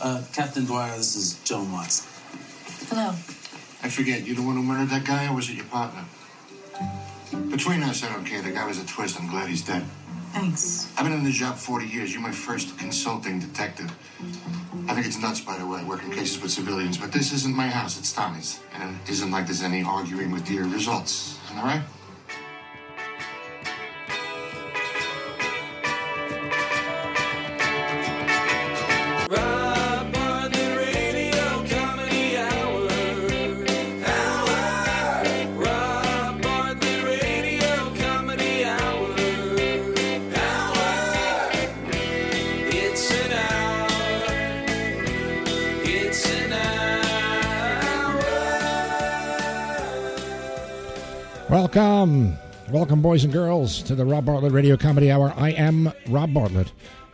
Uh, Captain Dwyer, this is Joan Watson. Hello. I forget, you the one who murdered that guy, or was it your partner? Between us, I don't care. The guy was a twist. I'm glad he's dead. Thanks. I've been in the job 40 years. You're my first consulting detective. I think it's nuts, by the way, working cases with civilians, but this isn't my house. It's Tommy's. And it isn't like there's any arguing with your results. Am I right? Welcome, welcome, boys and girls, to the Rob Bartlett Radio Comedy Hour. I am Rob Bartlett,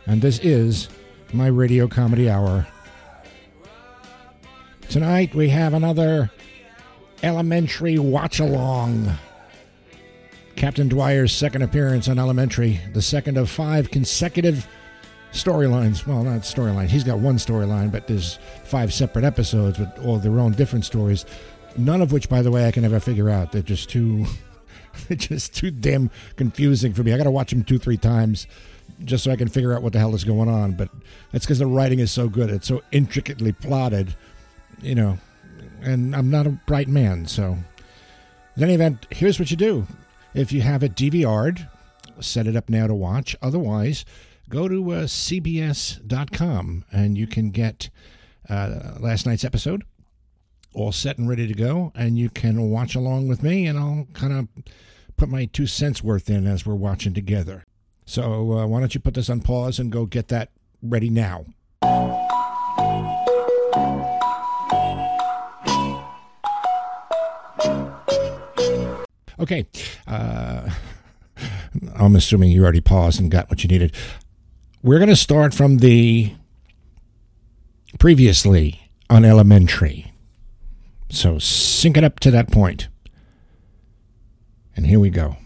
and this is my Radio Comedy Hour. Tonight we have another elementary watch along. Captain Dwyer's second appearance on Elementary, the second of five consecutive storylines. Well, not storylines. He's got one storyline, but there's five separate episodes with all their own different stories. None of which, by the way, I can ever figure out. They're just too, they're just too damn confusing for me. I got to watch them two, three times just so I can figure out what the hell is going on. But that's because the writing is so good. It's so intricately plotted, you know. And I'm not a bright man, so. In any event, here's what you do. If you have it DVR'd, set it up now to watch. Otherwise, go to uh, CBS.com and you can get uh, last night's episode all set and ready to go. And you can watch along with me, and I'll kind of put my two cents worth in as we're watching together. So, uh, why don't you put this on pause and go get that ready now? Okay. Uh, I'm assuming you already paused and got what you needed. We're going to start from the previously on elementary. So sync it up to that point. And here we go.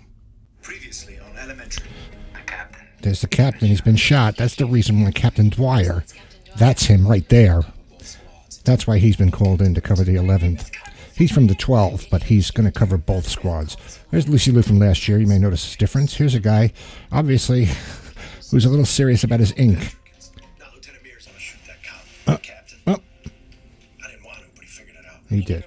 Previously on Elementary. There's the captain. He's been shot. That's the reason why Captain Dwyer. That's him right there. That's why he's been called in to cover the 11th. He's from the 12th, but he's going to cover both squads. There's Lucy Liu from last year. You may notice his difference. Here's a guy, obviously, who's a little serious about his ink. Way did.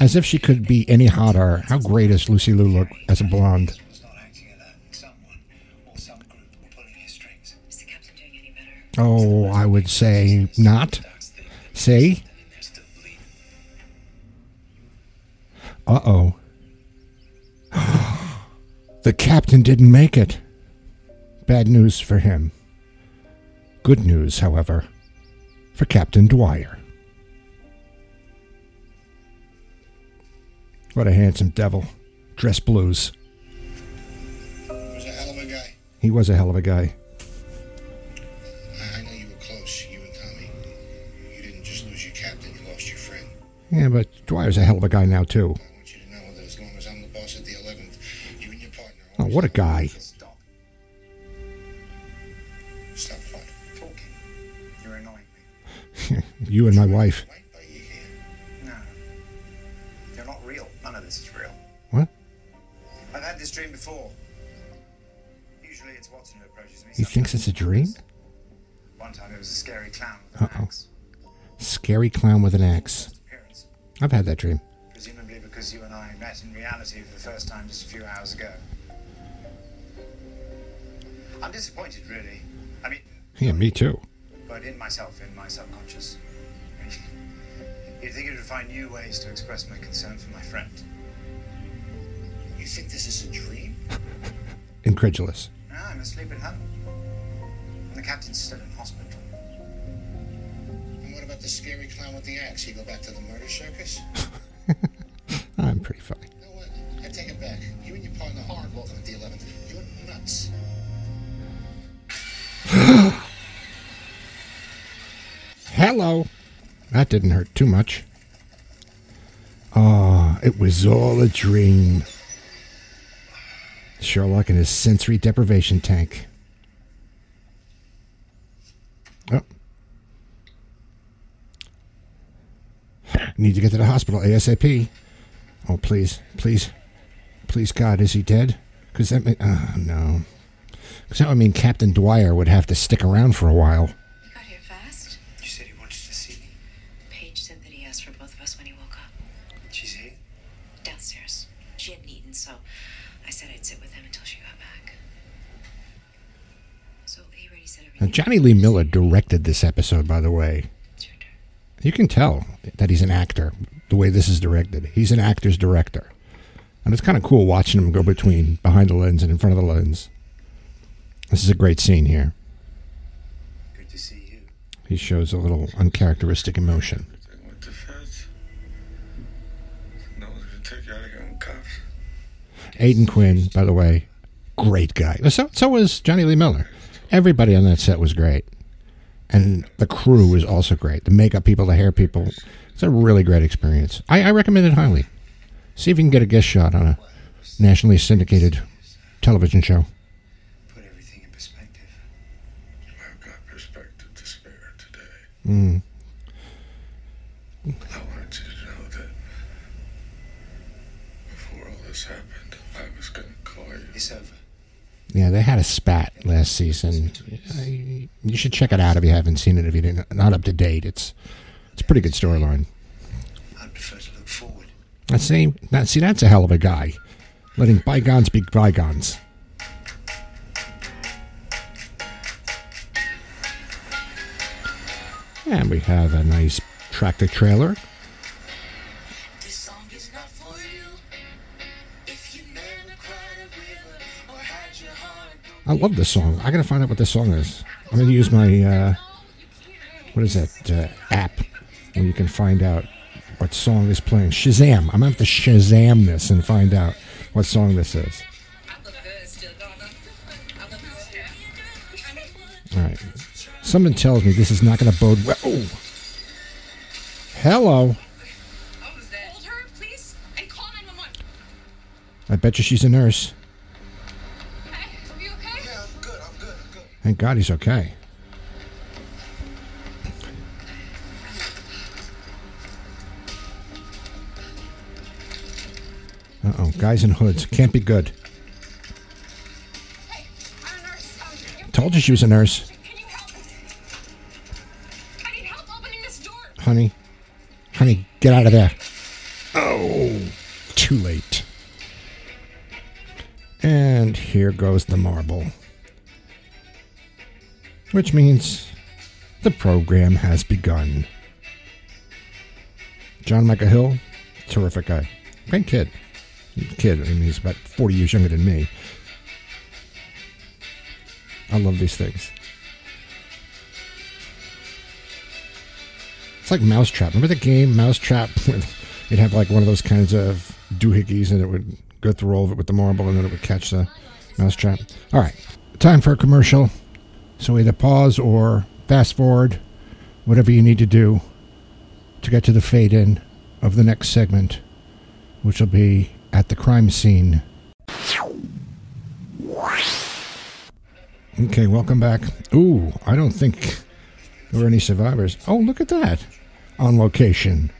As if she could be any hotter. How great does Lucy Liu look as a blonde? Was not acting in that. Someone or some group were pulling his strings. Is the captain doing any better? Oh, I would say not. Docs think that Say? they're in there still bleeding. Uh oh. the captain didn't make it. Bad news for him. Good news, however, for Captain Dwyer. What a handsome devil. Dress blues. He was a hell of a guy. He was a hell of a guy. I, I know you were close, you and Tommy. You didn't just lose your captain, you lost your friend. Yeah, but Dwyer's a hell of a guy now, too. I want you to know that as long as I'm the boss at the 11th, you and your partner. Oh, what a guy. Stop Stop what? talking. You're annoying me. you and my wife. Watson who approaches me. He thinks it's a dream? One time it was a scary clown with an Uh-oh. axe. Scary clown with an axe. I've had that dream. Presumably because you and I met in reality for the first time just a few hours ago. I'm disappointed, really. I mean, Yeah, me too. but in myself, in my subconscious. You'd think it would find new ways to express my concern for my friend. You think this is a dream? Incredulous. Asleep at home. And the captain's still in hospital. And what about the scary clown with the axe? You go back to the murder circus? I'm pretty funny. You know what? I take it back. You and your partner aren't welcome at the 11th. You're nuts. Hello. That didn't hurt too much. Ah, it was all a dream. Sherlock in his sensory deprivation tank. Oh. Need to get to the hospital ASAP. Oh, please, please, please, God, is he dead? Because that, may, oh, no, because that would mean Captain Dwyer would have to stick around for a while. Jonny Lee Miller directed this episode, by the way. It's your turn. You can tell that he's an actor the way this is directed. He's an actor's director. And it's kind of cool watching him go between behind the lens and in front of the lens. This is a great scene here. Good to see you. He shows a little uncharacteristic emotion. Everything with the feds. No one's gonna take you out of here in cuffs. Aidan Quinn, by the way, great guy. So, so was Jonny Lee Miller. Everybody on that set was great. And the crew was also great. The makeup people, the hair people. It's a really great experience. I, I recommend it highly. See if you can get a guest shot on a nationally syndicated television show. Put everything in perspective. I've got perspective to spare today. Mm. I wanted you to know that before all this happened, I was gonna call you. It's over. Yeah, they had a spat last season. You should check it out if you haven't seen it. If you didn't, not up to date, it's it's a pretty good storyline. I'd prefer to look forward. I see. That see, that's a hell of a guy, letting bygones be bygones. And we have a nice tractor trailer. I love this song. I gotta find out what this song is. I'm gonna use my uh, what is that uh, app where you can find out what song is playing. Shazam. I'm gonna have to Shazam this and find out what song this is. All right. Something tells me this is not gonna bode well. Oh. Hello. Hold her, please, and call 911. I bet you she's a nurse. Thank God he's okay. Uh oh, guys in hoods. Can't be good. Told you she was a nurse, honey. Honey, get out of there. Oh, too late. And here goes the marble. Which means the program has begun. Jon Michael Hill, terrific guy. Great kid. Kid, I mean, he's about 40 years younger than me. I love these things. It's like Mousetrap. Remember the game Mousetrap? You'd have like one of those kinds of doohickeys and it would go through all of it with the marble and then it would catch the mousetrap. All right. Time for a commercial. So either pause or fast forward, whatever you need to do to get to the fade in of the next segment, which will be at the crime scene. Okay, welcome back. Ooh, I don't think there were any survivors. Oh, look at that. On location.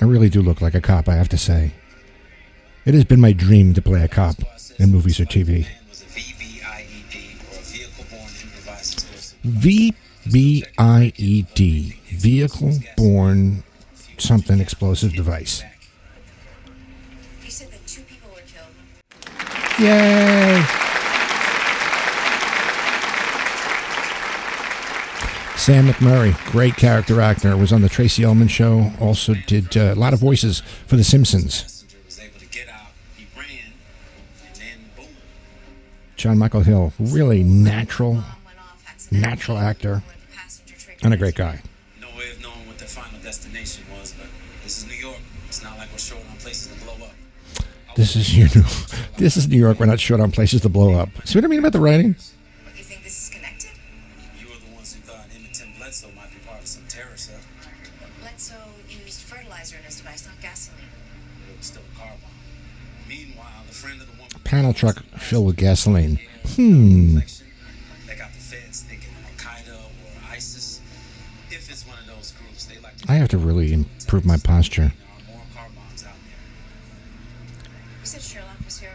I really do look like a cop, I have to say. It has been my dream to play a cop in movies or TV. VBIED, E Vehicle Borne Something Explosive Device. He said that two people were killed. Yay! Sam McMurray, great character actor, was on the Tracey Ullman show. Also did uh, a lot of voices for The Simpsons. Passenger was able to get out. He ran, and then boom. Jon Michael Hill, really natural, natural actor, One of the passenger triggered and a great guy. No way of knowing what their final destination was, but this is New York. It's not like we're short on places to blow up. This is you know, this is New York. We're not short on places to blow up. See what I mean about the writing? What, you think this is connected? You were the ones who thought Emmett Tim Bledsoe might be part of some terror cell. Bledsoe used fertilizer in his device, not gasoline. It was still a car bomb. Meanwhile, the friend of the woman. Panel truck filled with gasoline. Hmm. I have to really improve my posture. There are more car bombs out there. You said Sherlock here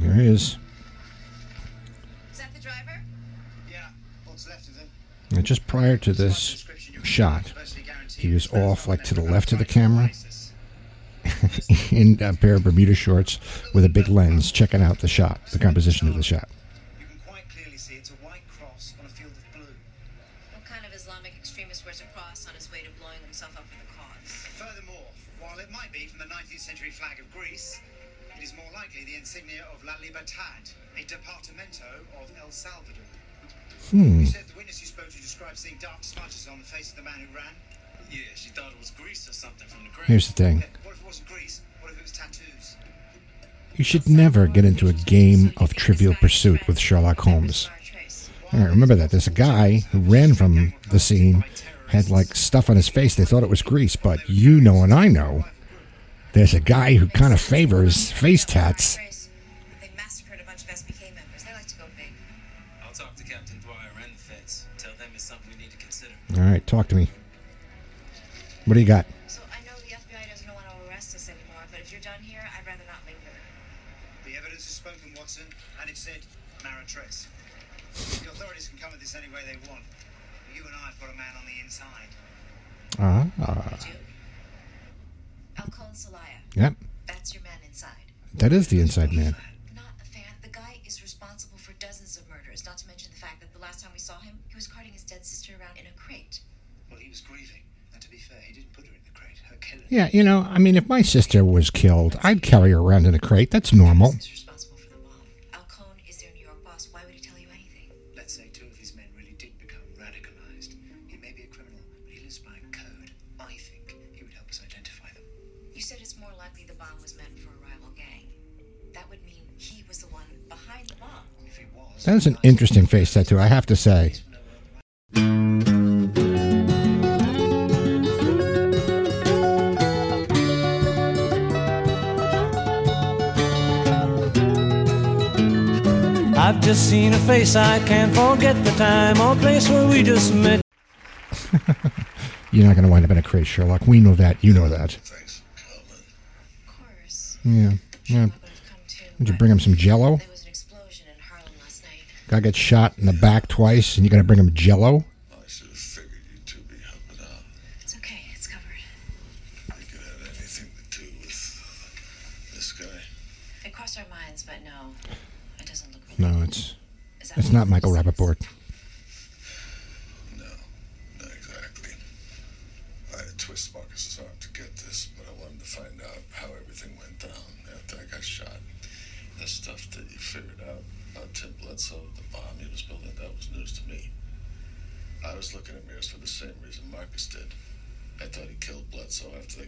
already? He is. Is that the driver? Yeah, what's left of him? And just prior to this shot, he was off like to the left of the camera in a pair of Bermuda shorts with a big lens, checking out the shot, the composition of the shot. 19th century flag of Greece, it is more likely the insignia of La Libertad, a departamento of El Salvador. Hmm. You said the witness you spoke to described seeing dark smudges on the face of the man who ran. Yeah, she thought it was grease or something from the grave. Here's the thing. What if it wasn't grease? What if it was tattoos? You should never get into a game of trivial pursuit with Sherlock Holmes. All right, remember that. There's a guy who ran from the scene, had like stuff on his face. They thought it was grease, but you know and I know there's a guy who kind of favors face tats. They massacred a bunch of SBK members. They like to go big. I'll talk to Captain Dwyer and the feds. Tell them it's something we need to consider. All right, talk to me. What do you got? So I know the FBI doesn't want to arrest us anymore, but if you're done here, I'd rather not linger. The evidence is spoken, Watson, and it said Mara Tres. The authorities can come at this any way they want. You and I have got a man on the inside. Ah, Did you? Alcone Salaya. yep. That's your man inside. That is the inside man. Not a fan. The guy is responsible for dozens of murders, not to mention the fact that the last time we saw him, he was carting his dead sister around in a crate. Well, he was grieving, and to be fair, he didn't put her in the crate. Her killer. Yeah, you know, I mean, if my sister was killed, I'd carry her around in a crate. That's normal. He was, That is an interesting face tattoo, I have to say. I've just seen a face I can't forget the time or place where we just met. You're not going to wind up in a crate, Sherlock. We know that. You know that. Thanks. Of course. Yeah. Yeah. Would have come too. Did you bring him some jello? Guy gets shot in the back twice, and you got to bring him jello? I should have figured you two be helping out. It's okay. It's covered. You could have anything to do with uh, this guy. It crossed our minds, but no, it doesn't look. Really No, it's it's not Michael says? Rappaport. No, not exactly. I had to twist Marcus's arm to get this, but I wanted to find out how everything went down after I got shot. The stuff that you figured out about Tim Bledsoe, the bomb he was building, that was news to me. I was looking at Mears for the same reason Marcus did. I thought he killed Bledsoe after they got in a fight.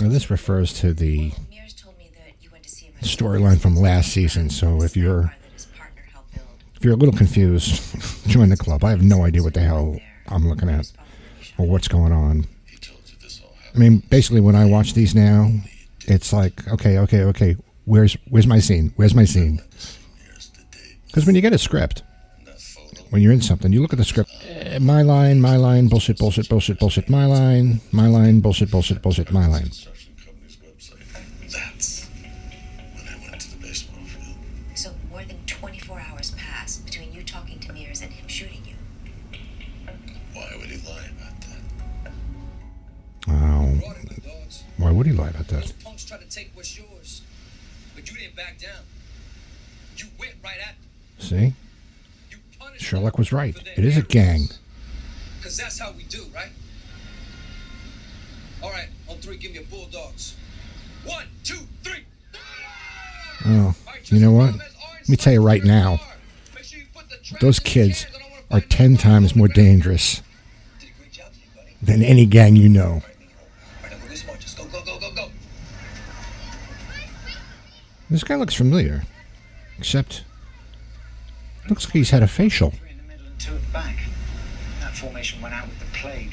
Now, this refers to the Mears told me that you went to see him. at storyline from last season, so if you're that his partner helped build. if you're a little confused, join the club. I have no idea what the hell I'm looking at or what's going on. He told you this all I mean, basically, when I watch these now, it's like, okay, okay, okay. Where's where's my scene? Where's my scene? Here's the date. Because when you get a script. When you're in something, you look at the script. eh, My line, my line, bullshit, bullshit, bullshit, bullshit. My line, my line, bullshit, bullshit, bullshit. My line. Construction company's website. That's when I went to the baseball field. So more than 24 hours passed between you talking to Mears and him shooting you. Why would he lie about that? Wow. Brought it, my dogs. Why would he lie about Those that? punks tried to take what's yours, but you didn't back down. You went right at them. See, You punished Sherlock was right. It is a gang. Cause that's how we do, right? All right, on three, give me a bulldogs. One, two, three. Oh, you know what? Let me tell you right now, those kids are ten times more dangerous Did a great job, buddy. than any gang you know. This guy looks familiar, except looks like he's had a facial. Three in the middle and two at the back. That formation went out with the plague.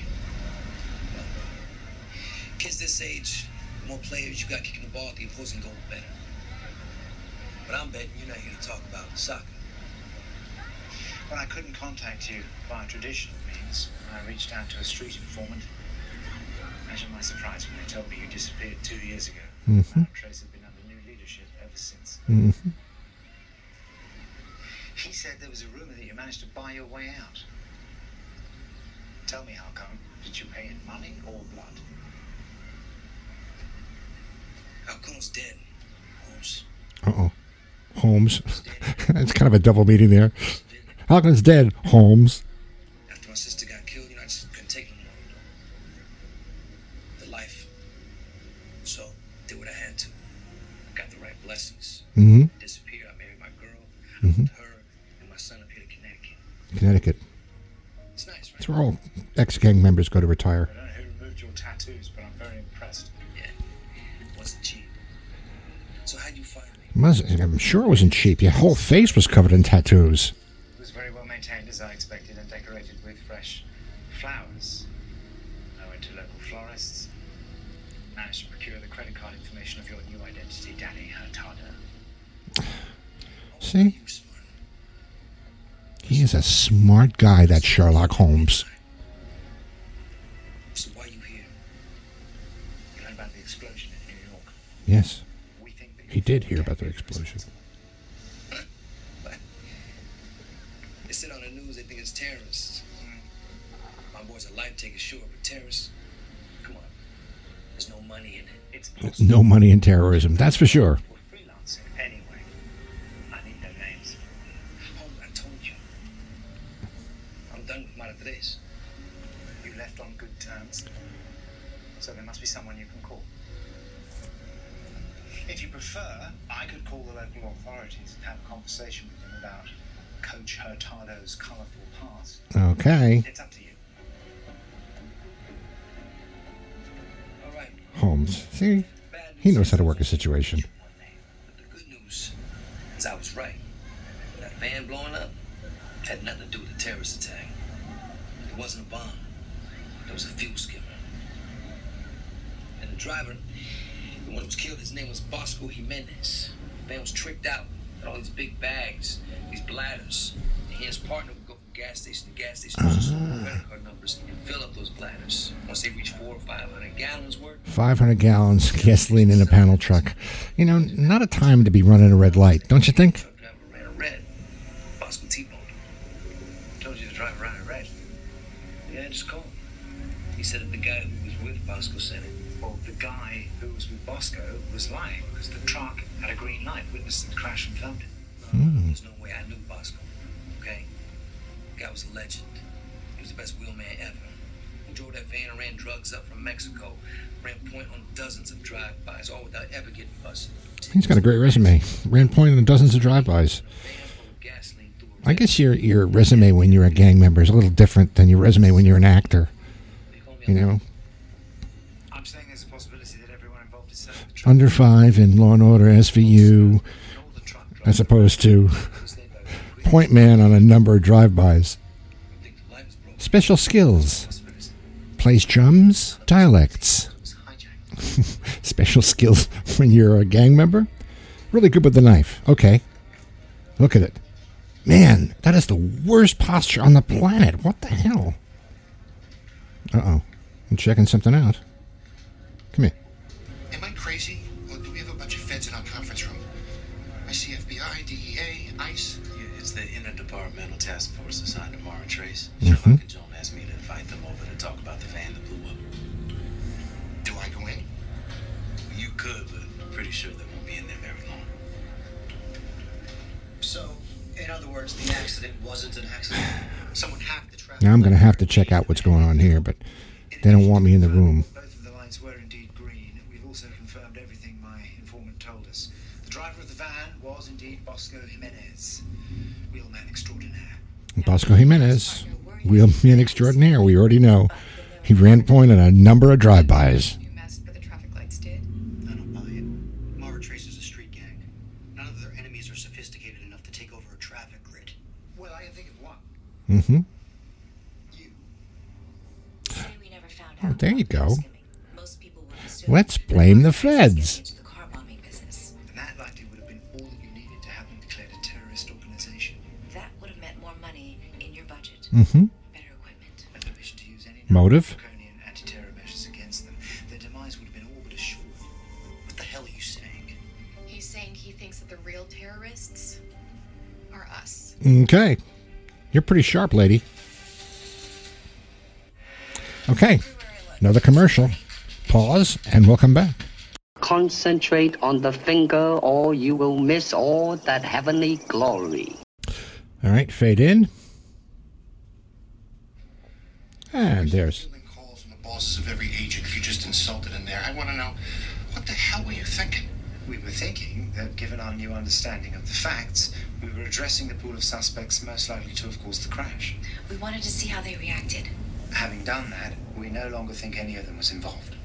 Kids this age, the more players you got kicking the ball at the opposing goal, the better. But I'm betting you're not here to talk about soccer. When I couldn't contact you via tradition, means, I reached out to a street informant. Imagine my surprise when they told me you disappeared two years ago. Mhm. Trace had been under new leadership ever since. hmm He said there was a rumor that you managed to buy your way out. Tell me, how come? Did you pay in money or blood? Alcone's dead, Holmes. Uh oh. Holmes. It's kind of a double meaning there. Hawkins dead. Holmes. After my sister got killed, you know, I just couldn't take no more. The life. So, did what I had to. I Got the right blessings. hmm Disappeared. I married my girl. hmm Her and my son up here to Connecticut. Connecticut. It's nice, right? That's where all ex gang members go to retire. I don't know who removed your tattoos, but I'm very impressed. Yeah. Wasn't cheap. So how'd you find me? I'm sure it wasn't cheap. Your whole face was covered in tattoos. It was very well maintained, as I expected, and decorated with fresh flowers. I went to local florists, managed to procure the credit card information of your new identity, Danny Hurtado. See? He is a smart guy, that Sherlock Holmes. So why are you here? You heard about the explosion in New York. Yes. He did hear about the explosion. They said on the news they think it's terrorists. My boy's a life taker, sure, but terrorists? Come on. There's no money in it. It's No money in terrorism, that's for sure. Left on good terms, so there must be someone you can call. If you prefer, I could call the local authorities and have a conversation with them about Coach Hurtado's colourful past. Okay. It's up to you. All right. Holmes. See? He knows how to work a situation. The good news is I was right. That van blowing up had nothing to do with the terrorist attack. It wasn't a bomb. It was a fuel skimmer. And the driver, the one who was killed, his name was Bosco Jimenez. The man was tricked out. Had all these big bags, these bladders. And he and his partner would go from gas station to gas station, just mm-hmm. credit card numbers, and fill up those bladders. Once they reach four or five hundred gallons worth, 500 gallons gasoline in a panel truck. You know, not a time to be running a red light, don't you think? Bosco said it. Well, the guy who was with Bosco was lying because the truck had a green light, witnessed the crash and filmed it. Hmm. There's no way I knew Bosco. Okay? The guy was a legend. He was the best wheelman ever. He drove that van and ran drugs up from Mexico. Ran point on dozens of drive-bys, all without ever getting busted. He's got a great resume. Ran point on dozens of drive-bys. I guess your your resume when you're a gang member is a little different than your resume when you're an actor. You know, I'm saying there's a possibility that everyone involved is selling the under five in Law and Order SVU, as opposed to point man on a number of drive-bys. Special skills. Plays drums, dialects. Special skills when you're a gang member. Really good with the knife. Okay. Look at it. Man, that is the worst posture on the planet. What the hell? Uh oh. I'm checking something out. Come here. Am I crazy? Or do we have a bunch of feds in our conference room? I see FBI, DEA, ICE. Yeah, it's the interdepartmental task force assigned to Mara Tres. Mhm. Sherlock and Joan asked me to invite them over to talk about the van that blew up. Do I go in? You could, but I'm pretty sure they won't be in there very long. So, in other words, the accident wasn't an accident. Someone hacked the traffic. Now I'm going to have to check out what's going on here, but they don't want me in the room. Both of the lights were indeed green. We've also confirmed everything my informant told us. The driver of the van was indeed Bosco Jimenez, wheelman extraordinaire. Bosco Jimenez, wheelman extraordinaire. We already know. He ran point on a number of drive-bys. Mara Tres is a street gang. None of their Mm-hmm. you saying? He's saying he thinks that the real terrorists are us. Okay. You're pretty sharp, lady. Okay. Another commercial. Pause, and we'll come back. Concentrate on the finger, or you will miss all that heavenly glory. All right, fade in. And there's. Calls from the bosses of every agent you just insulted in there. I want to know what the hell were you thinking? We were thinking that given our new understanding of the facts, we were addressing the pool of suspects most likely to have caused the crash. We wanted to see how they reacted. Having done that, we no longer think any of them was involved.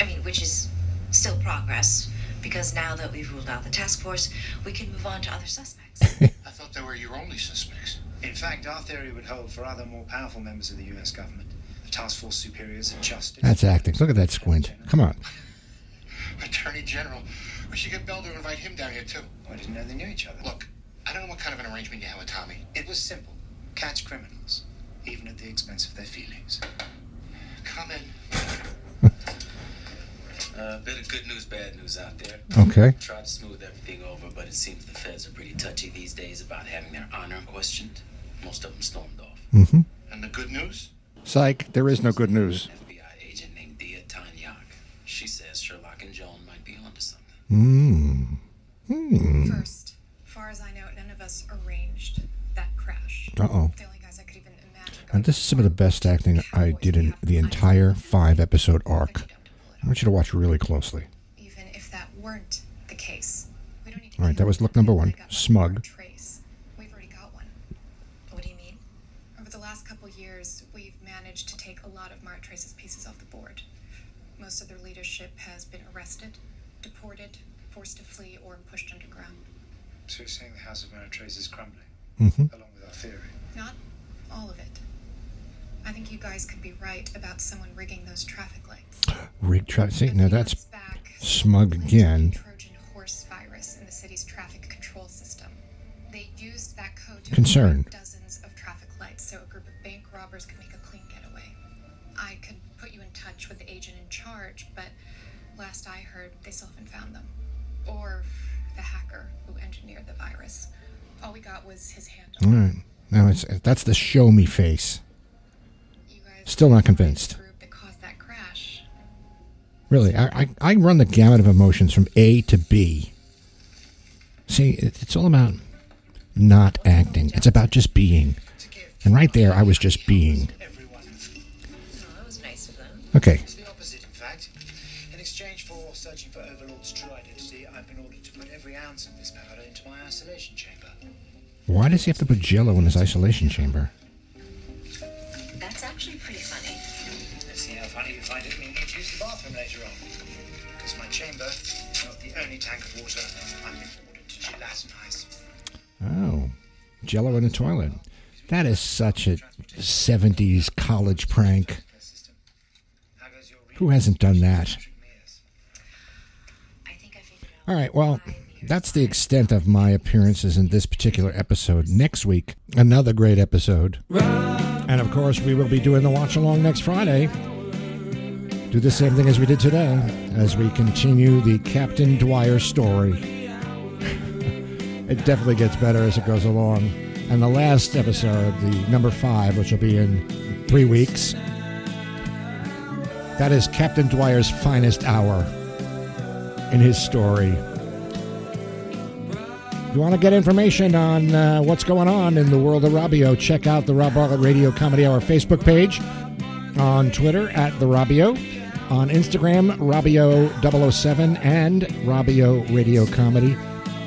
I mean, which is still progress, because now that we've ruled out the task force, we can move on to other suspects. I thought they were your only suspects. In fact, our theory would hold for other more powerful members of the US government, the task force superiors of justice. That's acting. Look at that squint. Come on. Attorney General. We should get Bell to invite him down here, too. I didn't know they knew each other. Look, I don't know what kind of an arrangement you have with Tommy. It was simple. Catch criminals, even at the expense of their feelings. Come in. A uh, bit of good news, bad news out there. Okay. Tried to smooth everything over, but it seems the feds are pretty touchy these days about having their honor questioned. Most of them stormed off. Mm-hmm. And the good news? Psych, there is no good news. FBI agent named Dia Tanyak. She says Sherlock and Joan might be onto something. Hmm. Hmm. First, far as I know, none of us arranged that crash. Uh oh. The only guys I could even imagine. And this is some of the best acting I did in the entire five episode arc. I want you to watch really closely. Even if that weren't the case, we don't need to All right, that was look number one. Smug. trace. We've already got one. What do you mean? Over the last couple years, we've managed to take a lot of Mart Trace's pieces off the board. Most of their leadership has been arrested, deported, forced to flee, or pushed underground. So you're saying the House of Mara Tres is crumbling, Mm-hmm. along with our theory. Not all of it. I think you guys could be right about someone rigging those traffic lights. Rig tra- See, now that's smug again. Trojan horse virus in the city's traffic control system. They used that code to Concern. Last I heard, they still haven't found them. Or the hacker who engineered the virus. All we got was his hand All right. Now it's that's the show me face. Still not convinced. that caused that crash. Really, I, I, I run the gamut of emotions from A to B. See, it's all about not acting. It's about just being. And right there, I was just being. that was nice of them. Okay. Why does he have to put jello in his isolation chamber? That's actually pretty funny. Let's see how funny you find it when you need to use the bathroom later on. Because my chamber is not the only tank of water I've been ordered to gelatinize. Oh, jello in the toilet. That is such a 70s college prank. Who hasn't done that? All right, well, that's the extent of my appearances in this particular episode. Next week, another great episode. And of course, we will be doing the watch along next Friday. Do the same thing as we did today as we continue the Captain Dwyer story. it definitely gets better as it goes along. And the last episode, the number five, which will be in three weeks, that is Captain Dwyer's finest hour in his story. If you want to get information on uh, what's going on in the world of Robio, check out the Rob Bartlett Radio Comedy Hour Facebook page, on Twitter at the Robio, on Instagram, Robio007, and Robio Radio Comedy.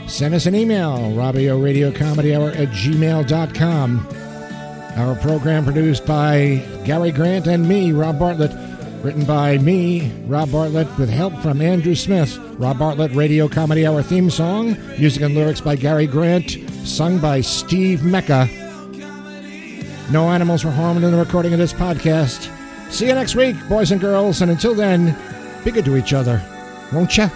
Send us an email, Robio Radio Comedy Hour at gmail.com. Our program produced by Gary Grant and me, Rob Bartlett. Written by me, Rob Bartlett, with help from Andrew Smith. Rob Bartlett Radio Comedy Hour theme song. Music and lyrics by Gary Grant. Sung by Steve Mecca. No animals were harmed in the recording of this podcast. See you next week, boys and girls. And until then, be good to each other. Won't ya?